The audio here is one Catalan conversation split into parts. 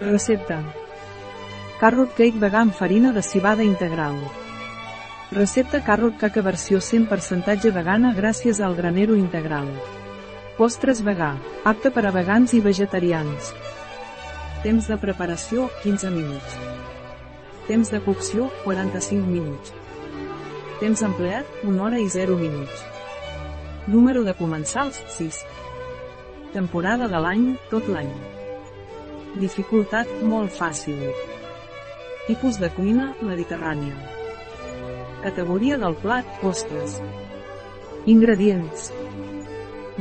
Recepta. Carrot cake vegà amb farina de cibada integral. Recepta carrot cake versió 100% vegana gràcies al granero integral. Postres vegà, apte per a vegans i vegetarians. Temps de preparació, 15 minuts. Temps de cocció, 45 minuts. Temps empleat, 1 hora i 0 minuts. Número de comensals, 6. Temporada de l'any, tot l'any. Dificultat, molt fàcil. Tipus de cuina, mediterrània. Categoria del plat, postres. Ingredients.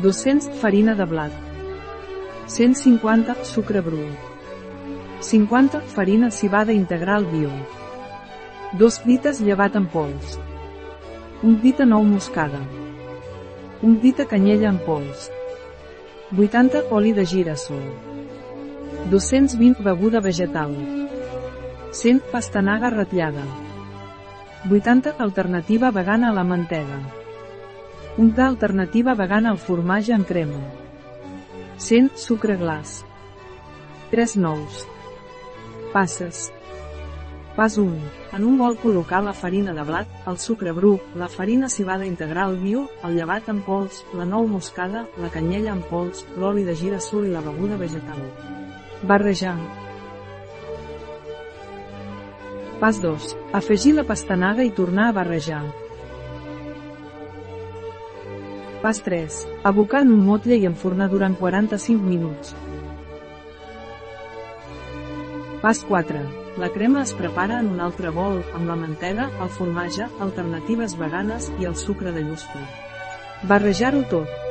200 farina de blat. 150 sucre bru. 50 farina cibada integral bio. 2 dites llevat en pols. Un dita nou moscada. Un dita canyella en pols. 80 oli de girassol. 220 beguda vegetal. 100 pastanaga ratllada. 80 alternativa vegana a la mantega. Un d'alternativa vegana al formatge en crema. 100 sucre glaç. 3 nous. Passes. Pas 1. En un bol col·locar la farina de blat, el sucre bru, la farina cibada integral bio, el llevat en pols, la nou moscada, la canyella en pols, l'oli de girassol i la beguda vegetal. Barrejar. Pas 2. Afegir la pastanaga i tornar a barrejar. Pas 3. Abocar en un motlle i enfornar durant 45 minuts. Pas 4. La crema es prepara en un altre bol, amb la mantega, el formatge, alternatives veganes i el sucre de llustre. Barrejar-ho tot.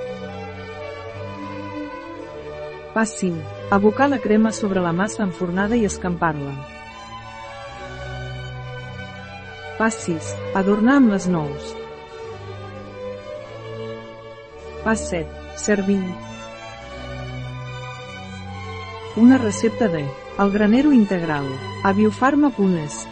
Pas 5. Abocar la crema sobre la massa enfornada i escampar-la. Pas 6. Adornar amb les nous. Pas 7. Servir. Una recepta de El granero integral. A biofarma.es.